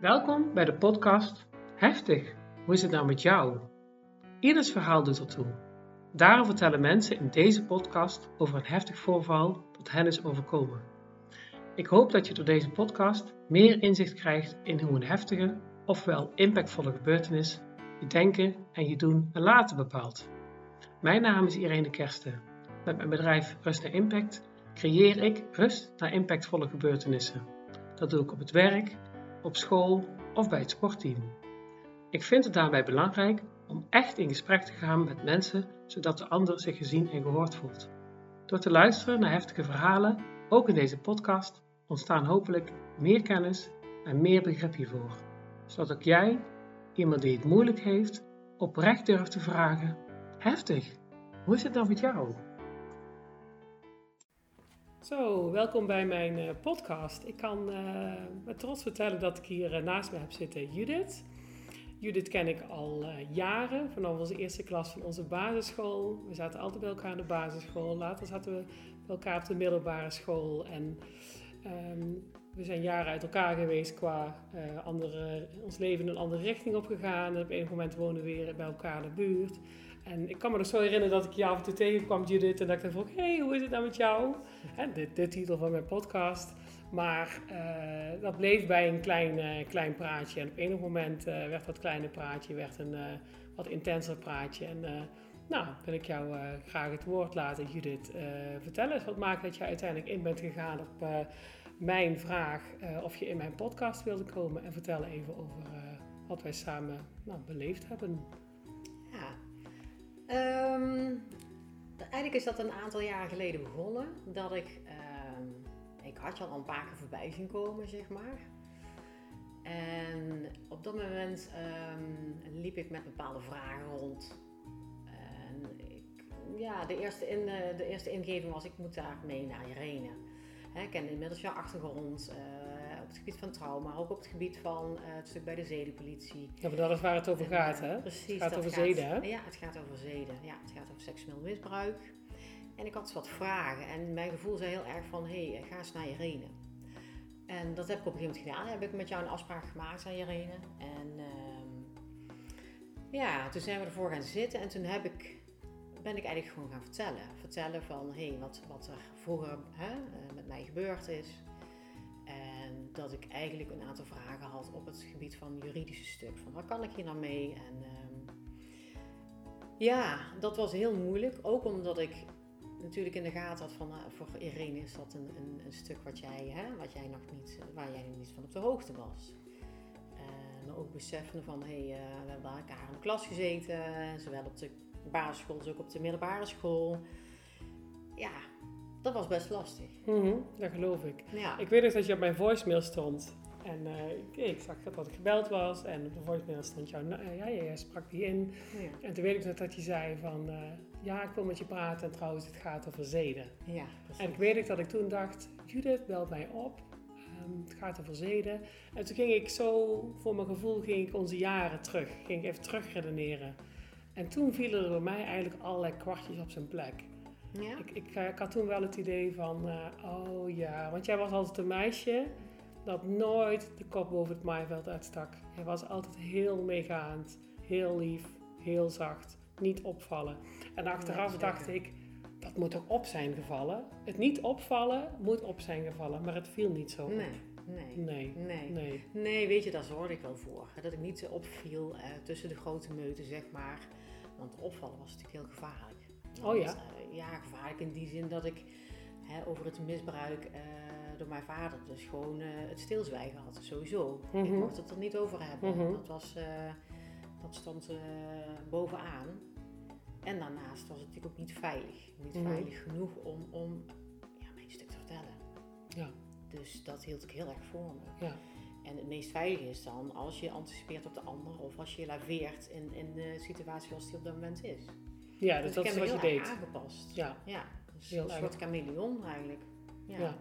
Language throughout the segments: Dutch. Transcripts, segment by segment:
Welkom bij de podcast Heftig, hoe is het nou met jou? Ieders verhaal doet ertoe. Daarom vertellen mensen in deze podcast over een heftig voorval dat hen is overkomen. Ik hoop dat je door deze podcast meer inzicht krijgt in hoe een heftige, ofwel impactvolle gebeurtenis je denken en je doen en laten bepaalt. Mijn naam is Irene Kersten. Met mijn bedrijf Rust naar Impact creëer ik rust naar impactvolle gebeurtenissen. Dat doe ik op het werk, op school of bij het sportteam. Ik vind het daarbij belangrijk om echt in gesprek te gaan met mensen, zodat de ander zich gezien en gehoord voelt. Door te luisteren naar heftige verhalen, ook in deze podcast, ontstaan hopelijk meer kennis en meer begrip hiervoor. Zodat ook jij, iemand die het moeilijk heeft, oprecht durft te vragen: Heftig, hoe is het dan met jou? Zo, welkom bij mijn uh, podcast. Ik kan uh, met trots vertellen dat ik hier uh, naast me heb zitten Judith. Judith ken ik al jaren, vanaf onze eerste klas van onze basisschool. We zaten altijd bij elkaar in de basisschool. Later zaten we bij elkaar op de middelbare school. En um, we zijn jaren uit elkaar geweest qua andere, ons leven in een andere richting opgegaan. En op een moment wonen we weer bij elkaar in de buurt. En ik kan me nog zo herinneren dat ik je af en toe tegenkwam, Judith, en dat ik dan vroeg, hey, hoe is het nou met jou? Hè, de, de titel van mijn podcast. Maar uh, dat bleef bij een klein, uh, klein praatje. En op enig moment uh, werd dat kleine praatje werd een wat intenser praatje. En nou, wil ik jou graag het woord laten, Judith. vertel eens, wat maakt dat je uiteindelijk in bent gegaan op mijn vraag of je in mijn podcast wilde komen. En vertel even over wat wij samen nou, beleefd hebben. Um, eigenlijk is dat een aantal jaren geleden begonnen. Dat ik, um, ik had je al een paar keer voorbij zien komen, zeg maar. En op dat moment um, liep ik met bepaalde vragen rond. En ik, ja, de eerste, in, de eerste ingeving was, ik moet daar mee naar Irene. ik ken inmiddels jouw achtergrond. Uh, het gebied van trauma, ook op het gebied van uh, het stuk bij de zedenpolitie. Ja, maar dat is waar het over gaat, hè? Precies. Het gaat over zeden, hè? Ja, het gaat over zeden. Ja, het gaat over seksueel misbruik. En ik had wat vragen. En mijn gevoel zei heel erg van, hé, hey, ga eens naar Irene. En dat heb ik op een gegeven moment gedaan. Heb ik met jou een afspraak gemaakt aan Irene. En uh, ja, toen zijn we ervoor gaan zitten. En toen heb ik, ben ik eigenlijk gewoon gaan vertellen. Vertellen van, hé, hey, wat, wat er vroeger hè, met mij gebeurd is dat ik eigenlijk een aantal vragen had op het gebied van juridische stuk. Van wat kan ik hier nou mee? En um, ja, dat was heel moeilijk. Ook omdat ik natuurlijk in de gaten had van uh, voor Irene is dat een, een, een, stuk wat jij, hè, wat jij nog niet, waar jij nog niet van op de hoogte was. Uh, maar ook beseffen van hé, hey, we hebben elkaar in de klas gezeten, zowel op de basisschool als ook op de middelbare school. Ja, dat was best lastig. Mm -hmm, dat geloof ik. Ja. Ik weet nog dat je op mijn voicemail stond. En uh, ik zag dat ik gebeld was. En op de voicemail stond jouw... Uh, ja, jij sprak die in. Ja. En toen weet ik nog dat je zei van... Uh, ja, ik wil met je praten. En trouwens, het gaat over zeden. Ja, precies. En ik weet nog dat ik toen dacht... Judith, belt mij op. Um, het gaat over zeden. En toen ging ik zo... Voor mijn gevoel ging ik onze jaren terug. Ging ik even terug redeneren. En toen vielen er bij mij eigenlijk allerlei kwartjes op zijn plek. Ja? Ik, ik, ik, had toen wel het idee van, uh, oh ja, want jij was altijd een meisje dat nooit de kop boven het maaiveld uitstak. Hij was altijd heel meegaand, heel lief, heel zacht, niet opvallen. En achteraf dacht ik, dat moet toch op zijn gevallen? Het niet opvallen moet op zijn gevallen, maar het viel niet zo nee. Nee. Nee. nee. nee. Nee. weet je, daar zorgde ik wel voor. Dat ik niet opviel uh, tussen de grote meuten, zeg maar. Want opvallen was natuurlijk heel gevaarlijk. Oh ja? Uh, ja, gevaarlijk in die zin dat ik hè, over het misbruik uh, door mijn vader dus gewoon uh, het stilzwijgen had. Sowieso. Mm -hmm. Ik mhm. mocht het er niet over hebben. Mm -hmm. Dat, was, dat stond bovenaan. En daarnaast was het natuurlijk ook niet veilig. Niet mm -hmm. veilig genoeg om, om ja, mijn stuk te vertellen. Ja. Dus dat hield ik heel erg voor me. Ja. En het meest veilige is dan als je anticipeert op de ander of als je laveert in, in de situatie zoals die op dat moment is. Ja, dus, dus dat is wat je deed. aangepast. Ja. ja. Dus heel een soort chameleon eigenlijk. Ja. ja.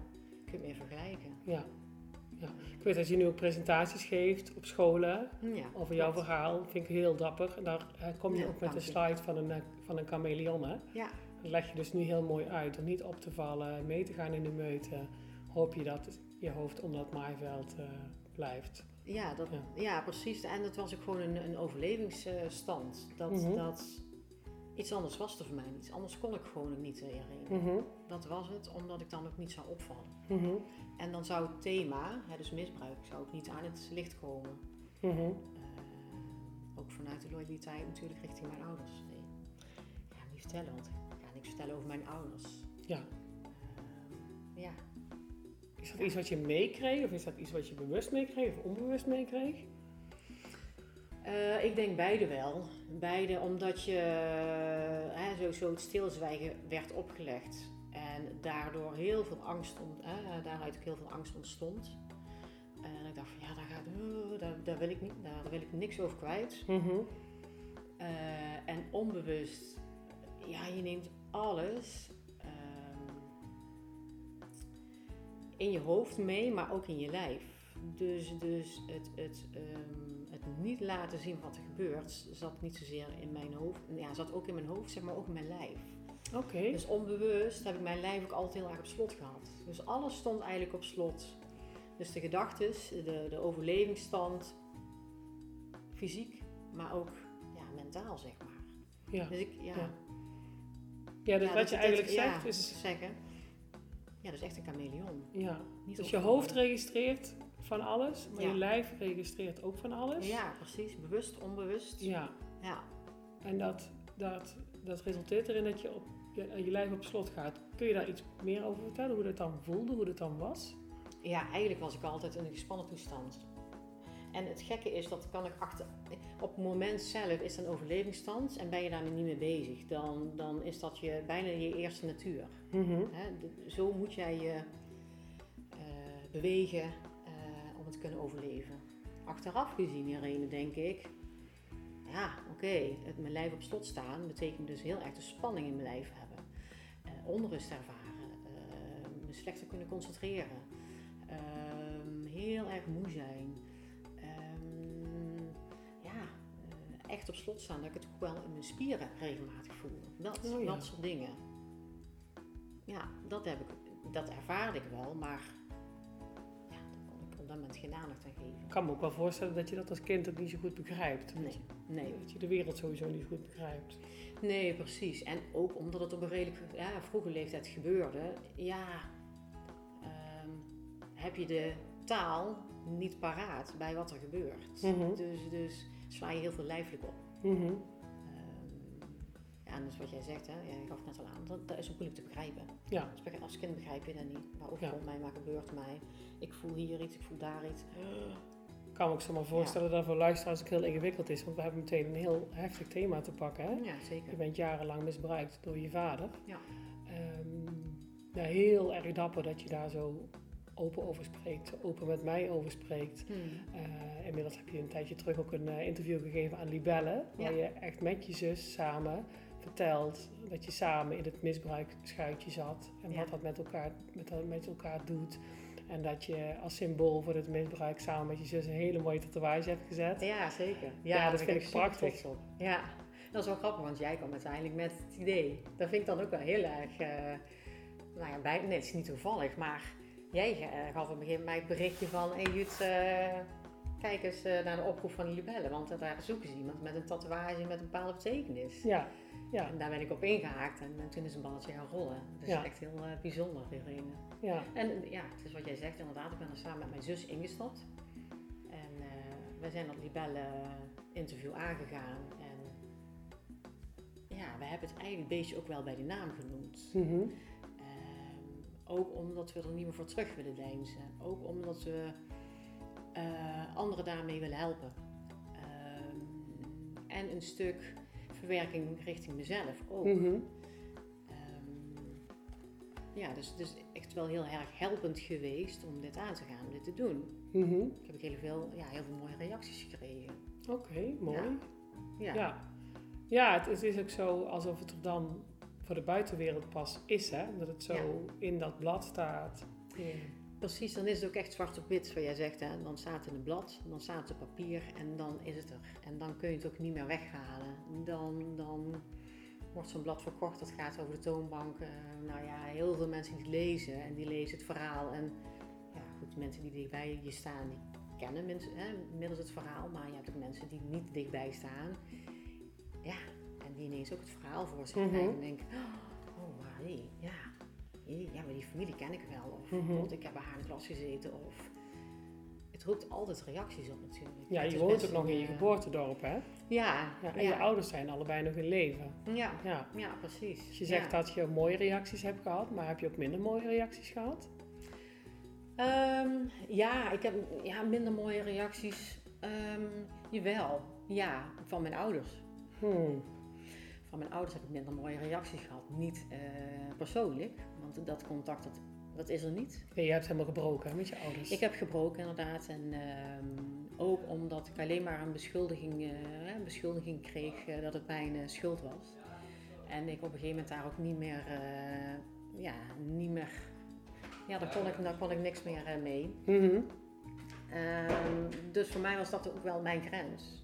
Kun je meer vergelijken. Ja. ja. Ik weet dat je nu ook presentaties geeft op scholen ja, over jouw verhaal. vind ik heel dapper. En daar uh, kom je ook met een slide van een, eh, van een chameleon. Hè? Ja. Dat leg je dus nu heel mooi uit. Om niet op te vallen, mee te gaan in de meute. Hoop je dat je hoofd onder het maaiveld uh, blijft. Ja, dat, Ja. ja. precies. En dat was ook gewoon een, een overlevingsstand. Dat, Mhm. dat iets anders was er voor mij niet. Anders kon ik gewoon niet herinneren. Mhm, Dat was het, omdat ik dan ook niet zou opvallen. mhm, En dan zou het thema, hè, dus misbruik, zou ook niet aan het licht komen. mhm. Eh, ook vanuit de loyaliteit natuurlijk richting mijn ouders. Nee, ik ga het niet vertellen, want ik ga niks vertellen over mijn ouders. Ja. Eh, ja, Is dat iets wat je meekreeg of is dat iets wat je bewust meekreeg of onbewust meekreeg? Eh, ik denk beide wel. Beide omdat je eh, hè, sowieso het stilzwijgen werd opgelegd. En daardoor heel veel angst, ont, hè, daaruit ook heel veel angst ontstond. En ik dacht van ja, daar, gaat, oh, daar, daar, wil ik niet, daar wil ik niks over kwijt. Mhm, Eh, en onbewust, ja, je neemt alles ehm, in je hoofd mee, maar ook in je lijf. Dus, dus het, het, ehm, het niet laten zien wat er gebeurt, zat niet zozeer in mijn hoofd. Ja, zat ook in mijn hoofd, zeg maar ook in mijn lijf. Oké. Dus onbewust heb ik mijn lijf ook altijd heel erg op slot gehad. Dus alles stond eigenlijk op slot. Dus de gedachten, de, de overlevingsstand, fysiek, maar ook ja, mentaal, zeg maar. Ja. Dus ik, ja. Ja. Ja, dus Ja, wat dat- je eigenlijk ja, zegt is... Zeggen. Ja, dat is echt een chameleon. Ja. Niet Dus je hoofd registreert van alles, maar Ja. je lijf registreert ook van alles. Ja, precies. Bewust, onbewust. Ja. Ja. En dat, dat, dat resulteert erin dat je, op, je, je lijf op slot gaat. Kun je daar iets meer over vertellen? Hoe dat dan voelde, hoe dat dan was? Ja, eigenlijk was ik altijd in een gespannen toestand. En het gekke is, dat kan ik achter... Op het moment zelf is het een overlevingsstand en ben je daarmee niet mee bezig. Dan, dan is dat je, bijna je eerste natuur. Mhm. De- zo moet jij je eh, bewegen eh, het kunnen overleven. Achteraf gezien, Irene, denk ik... Ja, oké, het mijn lijf op slot staan betekent dus heel erg de spanning in mijn lijf hebben. Eh, onrust ervaren, eh, me slechter kunnen concentreren. ehm, heel erg moe zijn. Ehm, ja, eh, echt op slot staan, dat ik het ook wel in mijn spieren regelmatig voel. Dat, Oh ja. dat soort dingen. Ja, dat, heb ik, dat ervaarde ik wel, maar dat moment geen aandacht aan geven. Ik kan me ook wel voorstellen dat je dat als kind ook niet zo goed begrijpt. Nee, je- nee. Dat je de wereld sowieso niet goed begrijpt. Nee, precies. En ook omdat het op een redelijk ja, vroege leeftijd gebeurde, ja, ehm, heb je de taal niet paraat bij wat er gebeurt. Mhm. Dus, dus sla je heel veel lijfelijk op. Mhm. En dus wat jij zegt, hè, ja, je gaf het net al aan, dat, dat is ook moeilijk te begrijpen. Ja. Als, be- als kind begrijp je dat niet. Maar ook Ja. rond mij, maar gebeurt mij. Ik voel hier iets, ik voel daar iets. Ik kan me ook zomaar voorstellen dat voor luisteraars ook heel ingewikkeld is. Want we hebben meteen een heel heftig thema te pakken. Hè? Ja, zeker. Je bent jarenlang misbruikt door je vader. Ja. Ehm, ja, heel erg dapper dat je daar zo open over spreekt. Open met mij over spreekt. Hmm. Eh, inmiddels heb je een tijdje terug ook een eh, interview gegeven aan Libelle. Waar Ja. je echt met je zus samen vertelt dat je samen in het misbruikschuitje zat. En wat dat met elkaar, met, met elkaar doet. En dat je als symbool voor het misbruik samen met je zus een hele mooie tatoeage hebt gezet. Ja, zeker. Ja, dat vind ik prachtig. op. Ja, dat is wel grappig, want jij kwam uiteindelijk met het idee. Dat vind ik dan ook wel heel erg, eh, nou ja, bij, nee, het is niet toevallig, maar jij eh, gaf op een gegeven moment mij het berichtje van, hey Jut, eh, kijk eens naar de oproep van de libellen, want daar zoeken ze iemand met een tatoeage met een bepaalde betekenis. Ja, ja, En daar ben ik op ingehaakt en, en toen is een balletje gaan rollen. Dus Ja. echt heel eh, bijzonder, Irene. ja. En ja, het is wat jij zegt inderdaad. Ik ben er samen met mijn zus ingestapt. En eh wij zijn dat Libelle interview aangegaan. En ja, we hebben het eigenlijk een beetje ook wel bij de naam genoemd. Mhm. Ehm, ook omdat we er niet meer voor terug willen deinzen. Ook omdat we eh, anderen daarmee willen helpen. Ehm, en een stuk verwerking richting mezelf ook. Mhm. Ehm, ja, dus, dus echt wel heel erg helpend geweest om dit aan te gaan, om dit te doen. Mhm. Ik heb heel veel, ja, heel veel mooie reacties gekregen. Oké, mooi. Ja. Ja, Ja, ja. het, het is ook zo alsof het er dan voor de buitenwereld pas is, hè? Dat het zo Ja. in dat blad staat. Precies. Dan is het ook echt zwart op wit, wat jij zegt. Hè? Dan staat het in het blad, dan staat het op papier en dan is het er. En dan kun je het ook niet meer weghalen. Dan, dan wordt zo'n blad verkocht, dat gaat over de toonbank. Eh, nou ja, heel veel mensen die het lezen en die lezen het verhaal. En ja, goed, mensen die dichtbij je staan, die herkennen mensen, hè, middels het verhaal. Maar je hebt ook mensen die niet dichtbij staan. Ja, en die ineens ook het verhaal voor zich Mhm. krijgen. En denken, oh, hé, ja. Hé, ja, maar die familie ken ik wel. Of Mhm. ik heb bij haar in de klas gezeten. Of het roept altijd reacties op natuurlijk. Ja, je woont ook nog in je eh, geboortedorp, hè? Ja, Ja, en je ouders zijn allebei nog in leven. ja, Ja. ja, precies. Dus je zegt dat je mooie reacties hebt gehad, maar heb je ook minder mooie reacties gehad? Ehm, ja, ik heb ja, minder mooie reacties. Ehm, jawel, ja, van mijn ouders. Hmm. Van mijn ouders heb ik minder mooie reacties gehad. Niet eh, persoonlijk, want dat contact dat, dat is er niet. Ja, je hebt helemaal gebroken hè, met je ouders. Ik heb gebroken inderdaad. En ehm, ook omdat ik alleen maar een beschuldiging, eh, een beschuldiging kreeg eh, dat het mijn schuld was. En ik op een gegeven moment daar ook niet meer, ja, niet meer, ja, daar kon ik, daar kon ik niks meer mee. Mhm. Ehm, dus voor mij was dat ook wel mijn grens.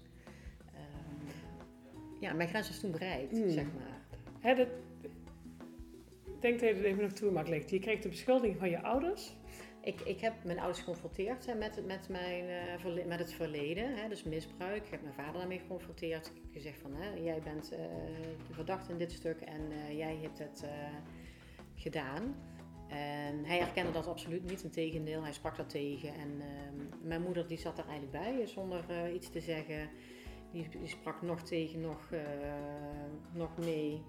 Ja, mijn grens was toen bereikt, Hmm. zeg maar. Hè, dat, ik denk dat je het even nog toe mag leggen. Je kreeg de beschuldiging van je ouders. Ik, ik heb mijn ouders geconfronteerd hè, met, met, mijn, eh, met het verleden, hè, dus misbruik. Ik heb mijn vader daarmee geconfronteerd. Ik heb gezegd van, hè, jij bent eh, de verdachte in dit stuk en eh, jij hebt het eh, gedaan. En hij herkende dat absoluut niet, integendeel, hij sprak dat tegen. En ehm, mijn moeder die zat er eigenlijk bij, zonder eh, iets te zeggen. Die, die sprak nog tegen, nog, eh, nog mee.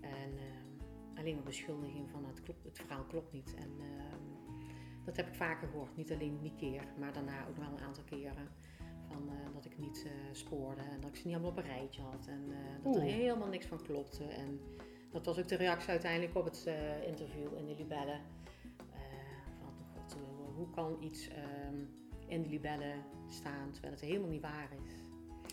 En ehm, alleen maar beschuldiging van het, klopt, het verhaal klopt niet. En ehm, dat heb ik vaker gehoord, niet alleen die keer, maar daarna ook wel een aantal keren. Van, eh, dat ik niet eh, spoorde en dat ik ze niet allemaal op een rijtje had. En eh, dat er helemaal niks van klopte. En dat was ook de reactie uiteindelijk op het eh, interview in de Libellen. Eh, van, god, eh, hoe kan iets ehm, in de Libellen staan terwijl het helemaal niet waar is?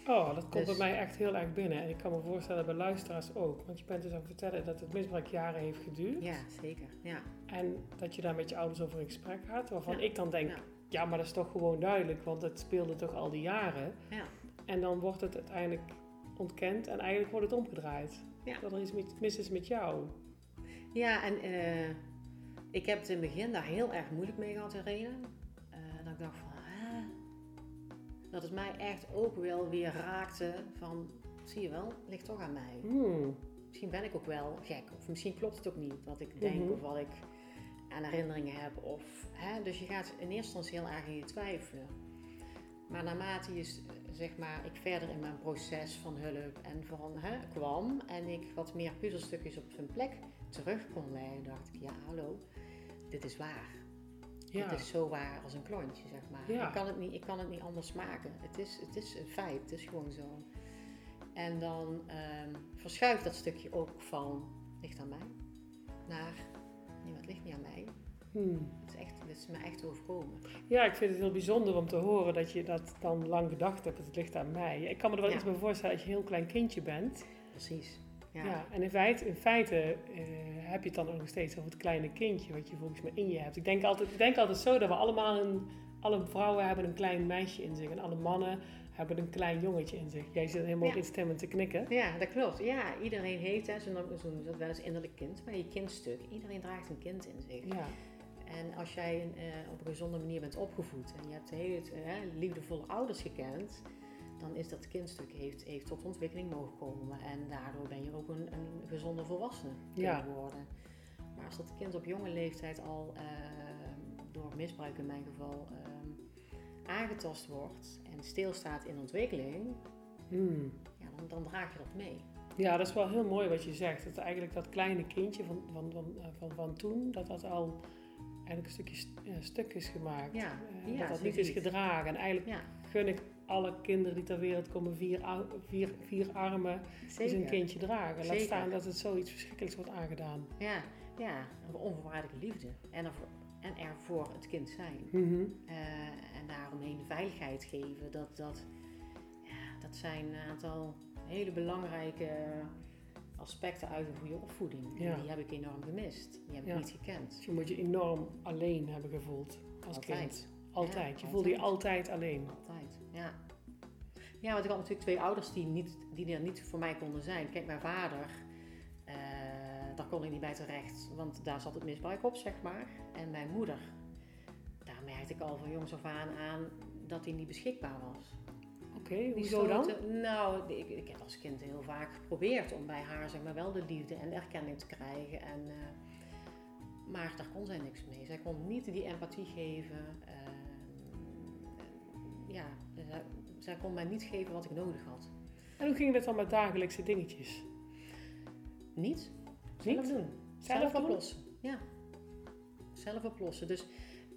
Oh, dat komt Dus- bij mij echt heel erg binnen. En ik kan me voorstellen bij luisteraars ook. Want je bent dus aan het vertellen dat het misbruik jaren heeft geduurd. Ja, zeker. Ja, En dat je daar met je ouders over in gesprek gaat. Waarvan Ja. ik dan denk, Ja. ja. maar dat is toch gewoon duidelijk. Want het speelde toch al die jaren. ja. En dan wordt het uiteindelijk ontkend. En eigenlijk wordt het omgedraaid. Ja. Dat er iets mis is met jou. Ja, en eh, ik heb het in het begin daar heel erg moeilijk mee gehad, Irene. Eh dat ik dacht? Dat het mij echt ook wel weer raakte van, zie je wel, ligt toch aan mij. Hmm. Misschien ben ik ook wel gek, of misschien klopt het ook niet wat ik denk Mhm. of wat ik aan herinneringen heb. Of, hè? Dus je gaat in eerste instantie heel erg in je twijfelen. Maar naarmate je, zeg maar, ik verder in mijn proces van hulp en van hè, kwam en ik wat meer puzzelstukjes op hun plek terug kon leggen, dacht ik, ja hallo, dit is waar. Ja. Het is zo waar als een klontje, zeg maar. Ja. Ik, kan het niet, ik kan het niet anders maken. Het is, het is een feit, het is gewoon zo. En dan ehm, verschuift dat stukje ook van, ligt aan mij, naar, nee, maar het ligt niet aan mij. Hmm. Het is, echt, het is me echt overkomen. Ja, ik vind het heel bijzonder om te horen dat je dat dan lang gedacht hebt. Het ligt aan mij. Ik kan me er wel Ja. iets bij voorstellen dat je een heel klein kindje bent. Precies. Ja. Ja. en in feite, in feite eh, heb je het dan ook nog steeds over het kleine kindje wat je volgens mij in je hebt. Ik denk altijd, ik denk altijd zo dat we allemaal een, alle vrouwen hebben een klein meisje in zich en alle mannen hebben een klein jongetje in zich. Jij zit helemaal Ja. instemmend te knikken. Ja, dat klopt. Ja, iedereen heeft zo'n zo dat wel eens innerlijk kind, maar je kindstuk. Iedereen draagt een kind in zich. Ja, En als jij eh, op een gezonde manier bent opgevoed en je hebt heel liefdevolle ouders gekend, dan is dat kindstuk heeft, heeft tot ontwikkeling mogen komen. En daardoor ben je ook een, een gezonde volwassene Ja. kunnen worden. Maar als dat kind op jonge leeftijd al eh, door misbruik in mijn geval ehm, aangetast wordt en stilstaat in ontwikkeling, Hmm. ja, dan, dan draag je dat mee. ja, dat is wel heel mooi wat je zegt. Dat eigenlijk dat kleine kindje van, van, van, eh, van, van toen, dat dat al eigenlijk een stukje st- ja, stuk is gemaakt. Ja, Eh, ja, dat dat niet is gedragen. En eigenlijk Ja, gun ik alle kinderen die ter wereld komen vier, vier, vier armen zeker. zijn kindje dragen. Laat Zeker. staan dat het zoiets verschrikkelijks wordt aangedaan. Ja, ja, onvoorwaardelijke liefde. En, er, en er voor het kind zijn. Mhm. Eh, en daaromheen veiligheid geven. Dat, dat, ja, dat zijn een aantal hele belangrijke aspecten uit een goede opvoeding. Ja. Die heb ik enorm gemist. Die heb ik Ja. niet gekend. Dus je moet je enorm alleen hebben gevoeld als Altijd. kind. Altijd. Je voelde je altijd. alleen. Altijd, ja. Ja, want ik had natuurlijk twee ouders die, niet, die er niet voor mij konden zijn. Kijk, mijn vader, eh, daar kon ik niet bij terecht, want daar zat het misbruik op, zeg maar. En mijn moeder, daar merkte ik al van jongs af aan aan dat hij niet beschikbaar was. Oké, Die hoezo dan? Nou, ik, ik heb als kind heel vaak geprobeerd om bij haar zeg maar, wel de liefde en erkenning te krijgen. En, eh, maar daar kon zij niks mee. Zij kon niet die empathie geven. Ehm, ja, zij, zij kon mij niet geven wat ik nodig had. En hoe ging dat dan met dagelijkse dingetjes? Niet? Niet? Zelf doen. Zelf oplossen. Ja. Zelf oplossen. Dus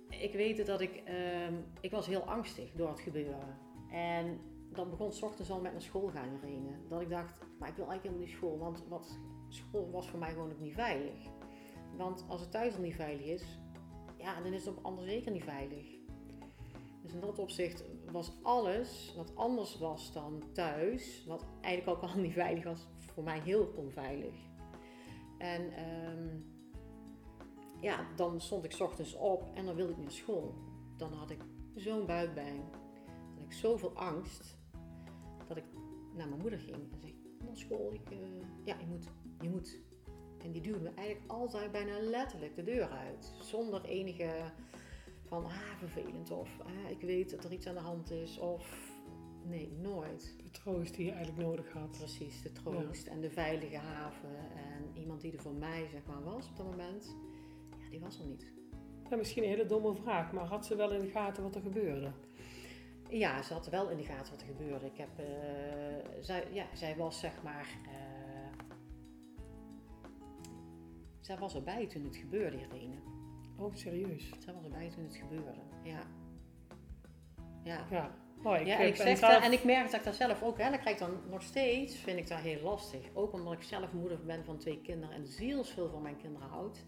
ik weet dat ik... ehm, ik was heel angstig door het gebeuren. En dat begon s ochtends al met naar school gaan Irene. Dat ik dacht, maar ik wil eigenlijk helemaal niet school. Want wat, school was voor mij gewoon ook niet veilig. Want als het thuis al niet veilig is... Ja, dan is het op ander zeker niet veilig. Dus in dat opzicht was alles wat anders was dan thuis... Wat eigenlijk ook al niet veilig was, voor mij heel onveilig. En ehm, ja, dan stond ik ochtends op en dan wilde ik naar school. Dan had ik zo'n buikpijn. Had ik zoveel angst dat ik naar mijn moeder ging en zei: Naar school, ik, eh, ja, je moet, je moet. En die duwde me eigenlijk altijd bijna letterlijk de deur uit. Zonder enige van, ah, vervelend of ah, ik weet dat er iets aan de hand is. Of nee, nooit. De troost die je eigenlijk nodig had. Precies, de troost en de veilige haven. En iemand die er voor mij zeg maar, was op dat moment, ja, die was er niet. Ja, misschien een hele domme vraag, maar had ze wel in de gaten wat er gebeurde? Ja, ze had wel in de gaten wat er gebeurde. Ik heb, eh, zij, ja, zij was zeg maar. eh, zij was erbij toen het gebeurde, Irene. Oh, serieus? Zij was erbij toen het gebeurde. Ja. Ja. Ja. Oh, ik, ja, en ik, zeg zelf- dat, en ik merk dat ik dat zelf ook, hè, dat krijg ik dan nog steeds, vind ik dat heel lastig. Ook omdat ik zelf moeder ben van twee kinderen en zielsveel van mijn kinderen houd.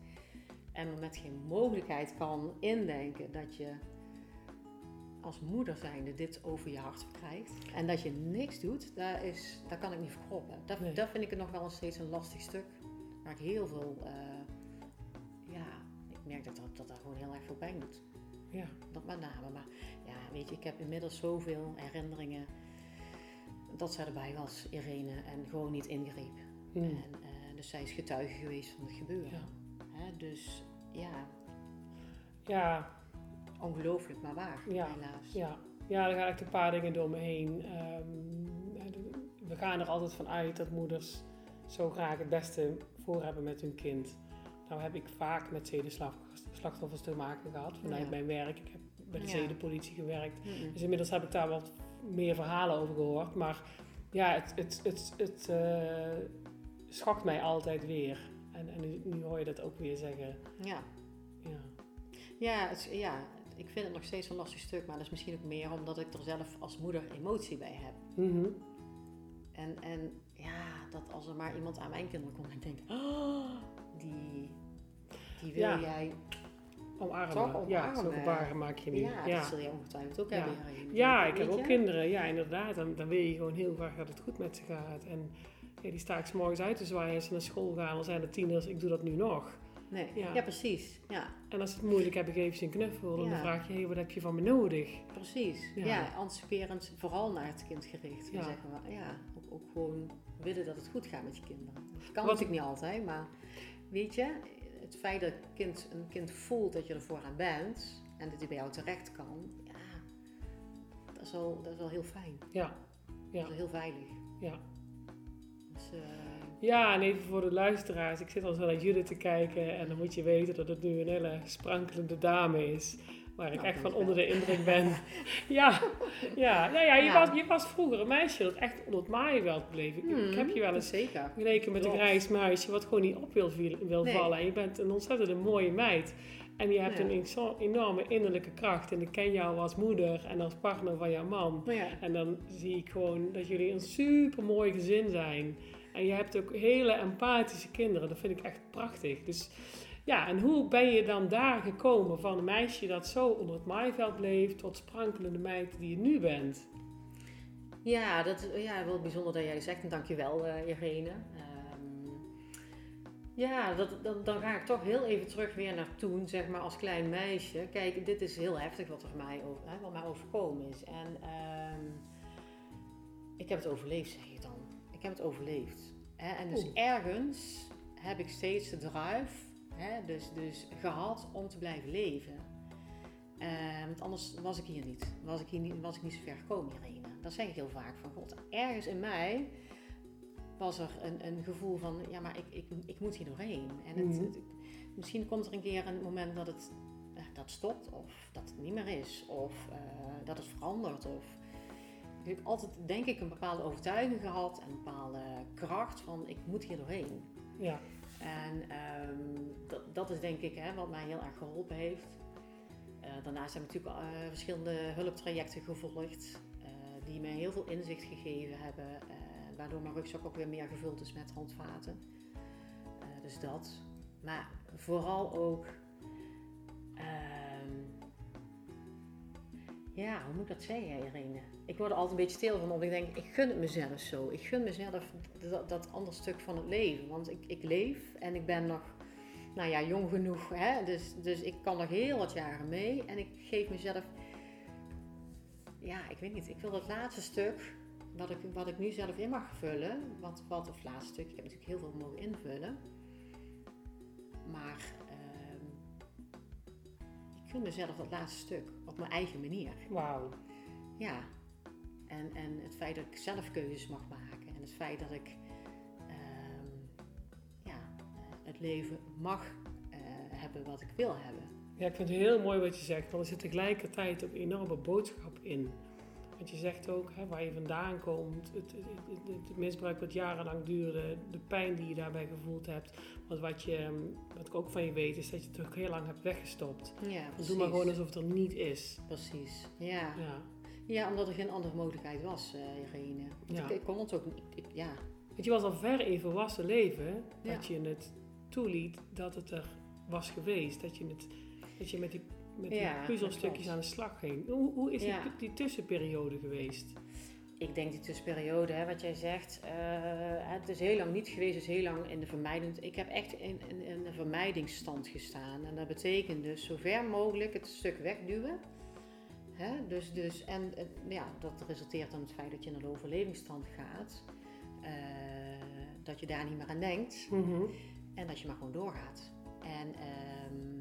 En me met geen mogelijkheid kan indenken dat je als moeder zijnde dit over je hart krijgt. En dat je niks doet, daar, is, daar kan ik niet verkroppen. Dat, Nee. dat vind ik het nog wel steeds een lastig stuk. Waar ik heel veel, eh, merk dat dat, dat daar gewoon heel erg veel pijn doet. Ja. Dat met name. Maar ja, weet je, ik heb inmiddels zoveel herinneringen dat zij erbij was, Irene, en gewoon niet ingreep. Hm. En, eh, dus zij is getuige geweest van het gebeuren. Ja. Hè, dus ja, Ja, ongelooflijk, maar waar, Ja, helaas. ja. ja, er gaan echt een paar dingen door me heen. Ehm, we gaan er altijd van uit dat moeders zo graag het beste voor hebben met hun kind. Nou heb ik vaak met zedenslachtoffers te maken gehad vanuit Ja. mijn werk. Ik heb bij de Ja. zedenpolitie gewerkt. Dus inmiddels heb ik daar wat meer verhalen over gehoord. Maar ja, het, het, het, het eh, schokt mij altijd weer. En, en nu, nu hoor je dat ook weer zeggen. Ja, Ja, ja, het, ja, ik vind het nog steeds een lastig stuk, maar dat is misschien ook meer omdat ik er zelf als moeder emotie bij heb. Mhm. En, en ja, dat als er maar iemand aan mijn kinderen komt en ik denk, oh, die, die wil Ja. jij Omarmen. Toch Ja, omarmen. zo'n gebaren maak je nu. Ja, dat zul je ongetwijfeld ook Ja. hebben. Ja, ik heb ook kinderen. Ja, inderdaad. Dan, dan wil je gewoon heel graag dat het goed met ze gaat. En ja, die sta ik 's morgens uit te zwaaien als ze naar school gaan. Dan zijn er tieners, ik doe dat nu nog. Nee. Ja. Ja. precies. Ja, En als ze het moeilijk hebben, geef ze een knuffel. En dan Ja. vraag je, hey, wat heb je van me nodig? precies. Ja. Ja, anticiperend vooral naar het kind gericht. Ja. Ja. Zeggen we. ja ook, ook gewoon willen dat het goed gaat met je kinderen. Dat kan Wat- natuurlijk niet altijd, maar weet je, het feit dat een kind, een kind voelt dat je er voor aan bent en dat hij bij jou terecht kan, ja, dat is wel, dat is wel heel fijn. Ja, Ja. Dat is heel veilig. ja. Dus, eh, Ja, en even voor de luisteraars. Ik zit al zo naar Judith te kijken. En dan moet je weten dat het nu een hele sprankelende dame is. Waar ik Nou, echt van onder de indruk ben. ja, ja, nou ja, je, Ja. Was, je was vroeger een meisje dat echt onder het maaiveld bleef. Ik, ik heb je wel eens zeker. vergeleken met een grijs muisje wat gewoon niet op wil, wil Nee. vallen. En je bent een ontzettend mooie meid. En je hebt Ja. een enorme innerlijke kracht. En ik ken jou als moeder en als partner van jouw man. Maar ja, En dan zie ik gewoon dat jullie een super mooi gezin zijn. En je hebt ook hele empathische kinderen. Dat vind ik echt prachtig. Dus ja, en hoe ben je dan daar gekomen van een meisje dat zo onder het maaiveld bleef tot sprankelende meid die je nu bent? Ja, dat is ja, wel bijzonder dat jij dat zegt. En dankjewel, eh Irene. Ehm, ja, dat, dat, dan ga ik toch heel even terug weer naar toen, zeg maar, als klein meisje. Kijk, dit is heel heftig wat er mij, over, hè, wat mij overkomen is. En ehm, ik heb het overleefd, zeg je dan. Ik heb het overleefd. Hè? En dus Oeh. ergens heb ik steeds de drive hè, dus, dus gehad om te blijven leven. Eh, want anders was ik hier niet. Was ik, hier niet, was ik niet zo ver gekomen hierheen. Dat zeg ik heel vaak van God. Ergens in mij was er een, een gevoel van, ja, maar ik, ik, ik moet hier doorheen. En het, Mhm. het- misschien komt er een keer een moment dat het eh, dat stopt, of dat het niet meer is, of eh, dat het verandert. Of... Ik heb altijd, denk ik, een bepaalde overtuiging gehad en een bepaalde kracht van, ik moet hier doorheen. Ja. En ehm, dat, dat is denk ik hè, wat mij heel erg geholpen heeft. Eh, daarnaast heb ik natuurlijk eh, verschillende hulptrajecten gevolgd, eh, die mij heel veel inzicht gegeven hebben, waardoor mijn rugzak ook weer meer gevuld is met handvaten. Dus dat. Maar vooral ook, ehm, ja, hoe moet ik dat zeggen, Irene? Ik word er altijd een beetje stil van, omdat ik denk, ik gun het mezelf zo. Ik gun mezelf dat, andere stuk van het leven. Want ik, ik leef en ik ben nog, nou ja, jong genoeg. Hè? Dus, dus ik kan nog heel wat jaren mee. En ik geef mezelf, ja, ik weet niet. Ik wil dat laatste stuk, wat ik, wat ik nu zelf in mag vullen. Wat, wat of laatste stuk, ik heb natuurlijk heel veel mogen invullen. Maar gun mezelf dat laatste stuk op mijn eigen manier. Wauw. Ja, en, en het feit dat ik zelf keuzes mag maken en het feit dat ik ehm, ja, eh, het leven mag eh, hebben wat ik wil hebben. Ja, ik vind het heel mooi wat je zegt, want er zit tegelijkertijd ook een enorme boodschap in. Want je zegt ook hè, waar je vandaan komt, het, het, het- het misbruik wat jarenlang duurde, de pijn die je daarbij gevoeld hebt. Want wat, je, wat ik ook van je weet, is dat je het ook heel lang hebt weggestopt. Ja, Dus precies. doe maar gewoon alsof het er niet is. Precies, ja. Ja. Ja, omdat er geen andere mogelijkheid was, eh Irene. Ja. Ik, ik kon het ook niet, ik, ja. Want je was al ver in volwassen leven Ja. dat je het toeliet dat het er was geweest. Dat je, het, dat je met die, met die Ja, puzzelstukjes aan de slag ging. Hoe, hoe is die, Ja. die tussenperiode geweest? Ik denk die tussenperiode, hè, wat jij zegt, eh, het is heel lang niet geweest, het is heel lang in de vermijdend. Ik heb echt in, in, in een vermijdingsstand gestaan. En dat betekent dus zo ver mogelijk het stuk wegduwen. Hè? Dus, dus, en ja, dat resulteert dan het feit dat je in een overlevingsstand gaat. eh, dat je daar niet meer aan denkt. Mhm. En dat je maar gewoon doorgaat. En ehm,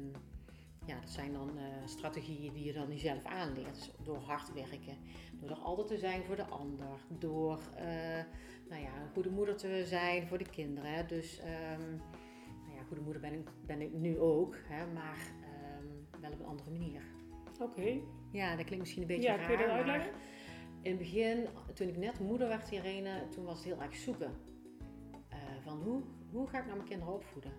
ja, dat zijn dan eh, strategieën die je dan niet zelf aanleert. Dus door hard werken, door er altijd te zijn voor de ander, door eh, nou ja, een goede moeder te zijn voor de kinderen. Dus ehm, nou ja, goede moeder ben ik, ben ik nu ook, hè, maar ehm, wel op een andere manier. Oké. Ja, dat klinkt misschien een beetje Ja, raar. kun je dat uitleggen? In het begin, toen ik net moeder werd, Irene, toen was het heel erg zoeken. Eh, van hoe, hoe ga ik nou mijn kinderen opvoeden?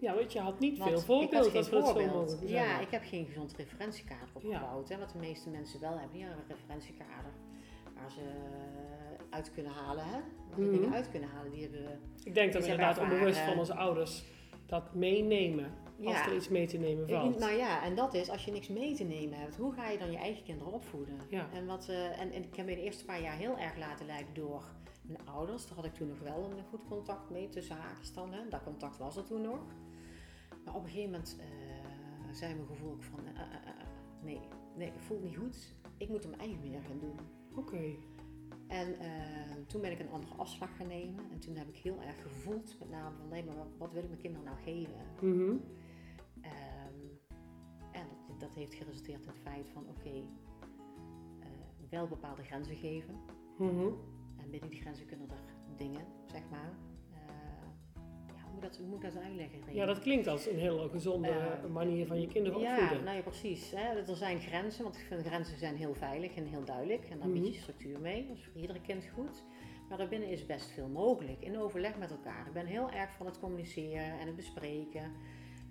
Ja, want je had niet Want veel voorbeeld we het zo mogen Ja, ik heb geen gezond referentiekader opgebouwd. Hè, wat de meeste mensen wel hebben. Die hebben een referentiekader waar ze eh, uit kunnen halen. Hè? Waar ze Mhm. dingen uit kunnen halen. Die hebben, Ik denk dat we inderdaad hebben onbewust ervaren. van onze ouders dat meenemen. Als Ja. er iets mee te nemen valt. nou ja, en dat is als je niks mee te nemen hebt. Hoe ga je dan je eigen kinderen opvoeden? Ja. En, wat, eh, en, en ik heb me de eerste paar jaar heel erg laten leiden door mijn ouders. Daar had ik toen nog wel een goed contact mee, tussen haakjes dan. Hè. Dat contact was er toen nog. Maar op een gegeven moment eh, zei mijn gevoel ook van... eh, eh, nee, nee, ik voel het niet goed. Ik moet hem eigen weer gaan doen. Oké. En toen ben ik een andere afslag gaan nemen. En toen heb ik heel erg gevoeld, met name van... Nee, maar wat, wil ik mijn kinderen nou geven? Mhm. Ehm, en dat, dat heeft geresulteerd in het feit van... Oké, wel bepaalde grenzen geven. Mhm. En binnen die grenzen kunnen er dingen, zeg maar... eh, ja, hoe moet, dat, hoe moet ik dat uitleggen? Ja, dat klinkt als een hele gezonde Eh, manier van je kinderen Ja, opvoeden. nou ja, precies. Hè. Er zijn grenzen, want ik vind grenzen zijn heel veilig en heel duidelijk. En daar Mhm. bied je structuur mee. Dat is voor iedere kind goed. Maar daarbinnen is best veel mogelijk, in overleg met elkaar. Ik ben heel erg van het communiceren en het bespreken.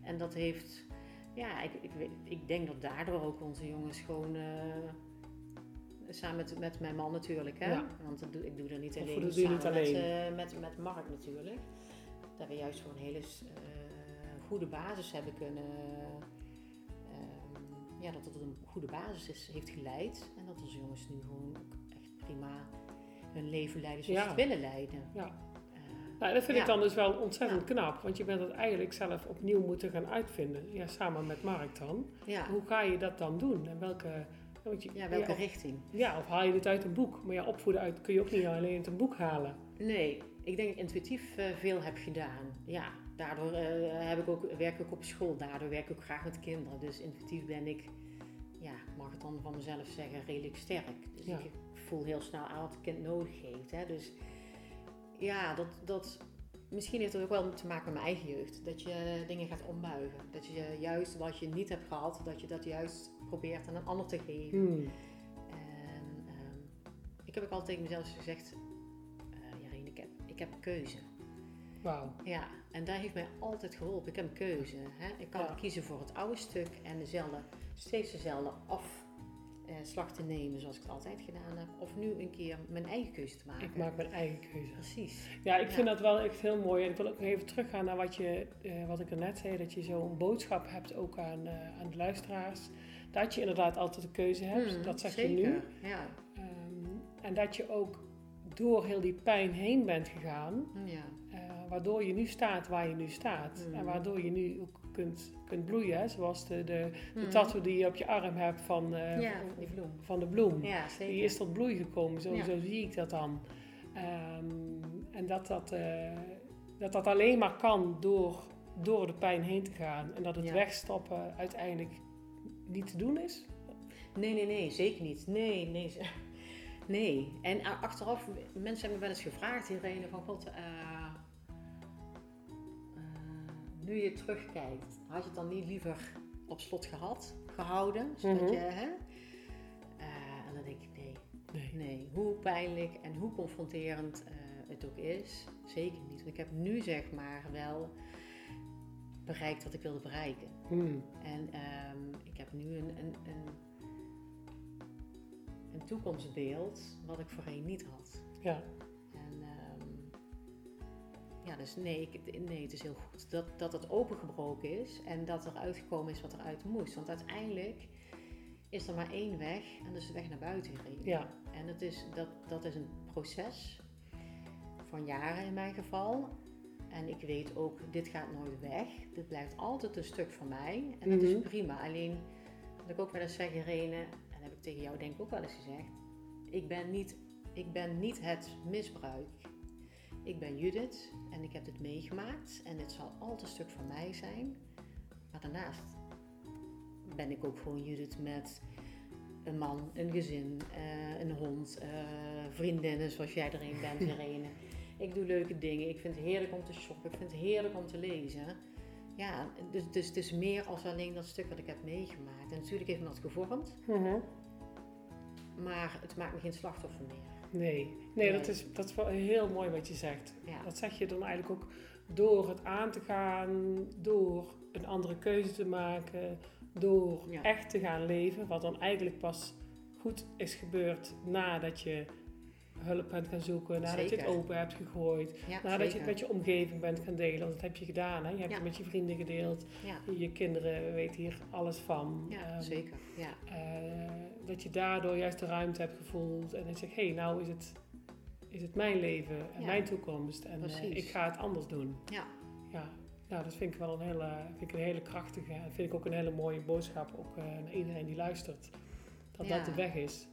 En dat heeft, ja, ik, ik, ik denk dat daardoor ook onze jongens gewoon, eh, samen met, met mijn man natuurlijk, hè. Ja. Want dat doe, ik doe dat niet Of alleen, dat doe je niet met, alleen. met, met Mark natuurlijk. Dat we juist gewoon een hele eh, goede basis hebben kunnen ehm, ja, dat het een goede basis is, heeft geleid. En dat onze jongens nu gewoon ook echt prima hun leven leiden zoals Ja. ze het willen leiden. Ja. Eh, Nou, dat vind ik dan dus wel ontzettend knap. Want je bent het eigenlijk zelf opnieuw moeten gaan uitvinden. Ja, samen met Mark dan. ja. Hoe ga je dat dan doen? En welke... Je, ja, welke richting? ja, of haal je dit uit een boek? Maar ja, opvoeden uit kun je ook niet alleen uit een boek halen. Nee, ik denk dat ik intuïtief eh, veel heb gedaan. Ja, daardoor eh, heb ik ook, werk ik op school. Daardoor werk ik ook graag met kinderen. Dus intuïtief ben ik ja, mag het dan van mezelf zeggen, redelijk sterk. Dus Ja. ik voel heel snel aan wat het kind nodig heeft. Hè? Dus ja, dat, dat, misschien heeft het ook wel te maken met mijn eigen jeugd. Dat je dingen gaat ombuigen. Dat je juist wat je niet hebt gehad, dat je dat juist probeert aan een ander te geven. Hmm. En ehm, ik heb ook altijd tegen mezelf gezegd, eh Jarine, ik heb, ik heb keuze. Wauw. Ja, en daar heeft mij altijd geholpen. Ik heb een keuze. Hè? Ik kan Ja. kiezen voor het oude stuk en dezelfde, steeds dezelfde afslag te nemen zoals ik het altijd gedaan heb. Of nu een keer mijn eigen keuze te maken. Ik maak mijn eigen keuze. Precies. Ja, ik vind Ja. dat wel echt heel mooi. En ik wil ook nog even teruggaan naar wat, je, eh, wat ik er net zei. Dat je zo'n boodschap hebt ook aan, eh, aan de luisteraars. Dat je inderdaad altijd een keuze hebt. Hmm, dat zeg zeker. je nu. Ja. Ehm, en dat je ook door heel die pijn heen bent gegaan. ja. eh, waardoor je nu staat waar je nu staat. Hmm. En waardoor je nu ook kunt, kunt bloeien. hè. Zoals de, de, de Hmm. tattoo die je op je arm hebt van, eh, Ja, van, bloem. van de bloem. Ja, zeker. Die is tot bloei gekomen, zo, Ja. zo zie ik dat dan. Ehm, en dat dat, eh, dat dat alleen maar kan door, door de pijn heen te gaan. En dat het Ja. wegstoppen uiteindelijk niet te doen is. Nee, nee, nee, zeker niet. Nee, nee. Nee. En a- achteraf, mensen hebben me wel eens gevraagd hierin van God, eh, eh, nu je terugkijkt, had je het dan niet liever op slot gehad, gehouden? Zodat Mhm. je, hè? Eh, en dan denk ik, nee, Nee. nee. Hoe pijnlijk en hoe confronterend eh, het ook is, zeker niet. Want ik heb nu zeg maar wel bereikt wat ik wilde bereiken. Hmm. En ehm, ik heb nu een, een, een, een toekomstbeeld wat ik voorheen niet had. Ja. Ja, dus nee, ik, nee, het is heel goed dat, dat het opengebroken is en dat er uitgekomen is wat eruit moest. Want uiteindelijk is er maar één weg en dat is de weg naar buiten gereden. Ja. En dat is, dat, dat is een proces van jaren in mijn geval. En ik weet ook, dit gaat nooit weg. Dit blijft altijd een stuk van mij. En dat Mhm. is prima. Alleen, wat ik ook wel eens zeg, Irene, en dat heb ik tegen jou denk ik ook wel eens gezegd. Ik ben niet, ik ben niet het misbruik. Ik ben Judith en ik heb dit meegemaakt. En dit zal altijd een stuk van mij zijn. Maar daarnaast ben ik ook gewoon Judith met een man, een gezin, eh, een hond, eh, vriendinnen zoals jij er een bent, Irene. Ik doe leuke dingen. Ik vind het heerlijk om te shoppen. Ik vind het heerlijk om te lezen. Ja, dus, dus het is meer als alleen dat stuk wat ik heb meegemaakt. En natuurlijk heeft me dat gevormd, Mhm. maar het maakt me geen slachtoffer meer. Nee, nee. Dat, is, dat is wel heel mooi wat je zegt. Dat zeg je dan eigenlijk ook door het aan te gaan, door een andere keuze te maken, door Ja. echt te gaan leven, wat dan eigenlijk pas goed is gebeurd nadat je hulp bent gaan zoeken, nadat je het open hebt gegooid, ja nadat je het met je omgeving bent gaan delen. Want dat heb je gedaan, hè? je hebt Ja. het met je vrienden gedeeld, je kinderen weten hier alles van. ja Ehm, zeker. Ja, eh, dat je daardoor juist de ruimte hebt gevoeld en dat je zegt, hé, hey, nou is het, is het mijn leven en Ja. mijn toekomst en eh, ik ga het anders doen. ja, Ja, nou, dat vind ik wel een hele, vind ik een hele krachtige en vind ik ook een hele mooie boodschap ook eh, naar iedereen die luistert. Dat Ja. dat de weg is.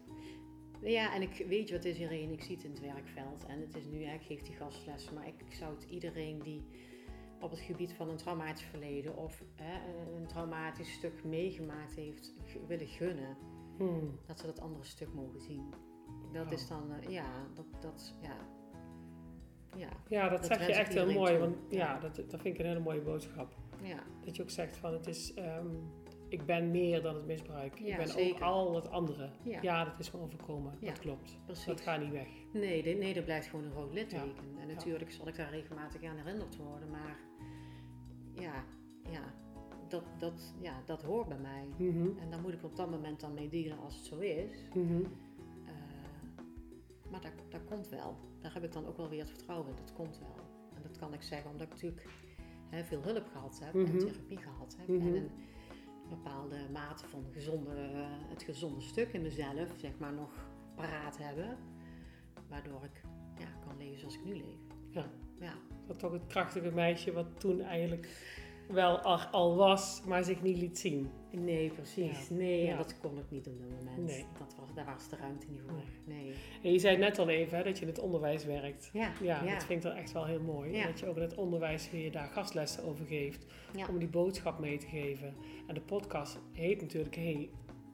ja, en ik weet je wat is Irene, ik zie het in het werkveld. En het is nu, hè, ik geef die gastlessen, maar ik, ik zou het iedereen die op het gebied van een traumatisch verleden of hè, een traumatisch stuk meegemaakt heeft, willen gunnen. Hmm. dat ze dat andere stuk mogen zien. Dat is dan, eh, ja, dat, dat, ja. Ja, Ja, dat, Dat zeg je ik echt heel mooi. toe. Want ja, Ja. dat, dat vind ik een hele mooie boodschap. ja, Dat je ook zegt van het is, ehm, ik ben meer dan het misbruik. ik Ja, ben zeker. ook al het andere. Ja. Ja, dat is me overkomen. Ja, Dat klopt. precies. Dat gaat niet weg. Nee, nee, er blijft gewoon een rood litteken. En natuurlijk zal ik daar regelmatig aan herinnerd worden, maar ja, ja, dat, dat, ja, dat hoort bij mij. Mhm. En daar moet ik op dat moment dan mee dealen als het zo is. Mhm. Eh, maar dat, dat komt wel. Daar heb ik dan ook wel weer het vertrouwen in. Dat komt wel. En dat kan ik zeggen omdat ik natuurlijk hè, veel hulp gehad heb Mhm. en therapie gehad heb. Mhm. En een bepaalde mate van gezonde, het gezonde stuk in mezelf, zeg maar, nog paraat hebben. Waardoor ik ja, kan leven zoals ik nu leef. Ja. Ja, Dat toch het krachtige meisje wat toen eigenlijk wel al, al was, maar zich niet liet zien. nee, precies. Ja. Nee, Ja. en dat kon ik niet op dat moment. Nee. Dat was, daar was de ruimte niet voor. Nee. En je zei net al even hè, dat je in het onderwijs werkt. Ja, Ja, ja. dat vind ik dan echt wel heel mooi. Dat je ook in het onderwijs weer daar gastlessen over geeft. Om die boodschap mee te geven. En de podcast heet natuurlijk, hey,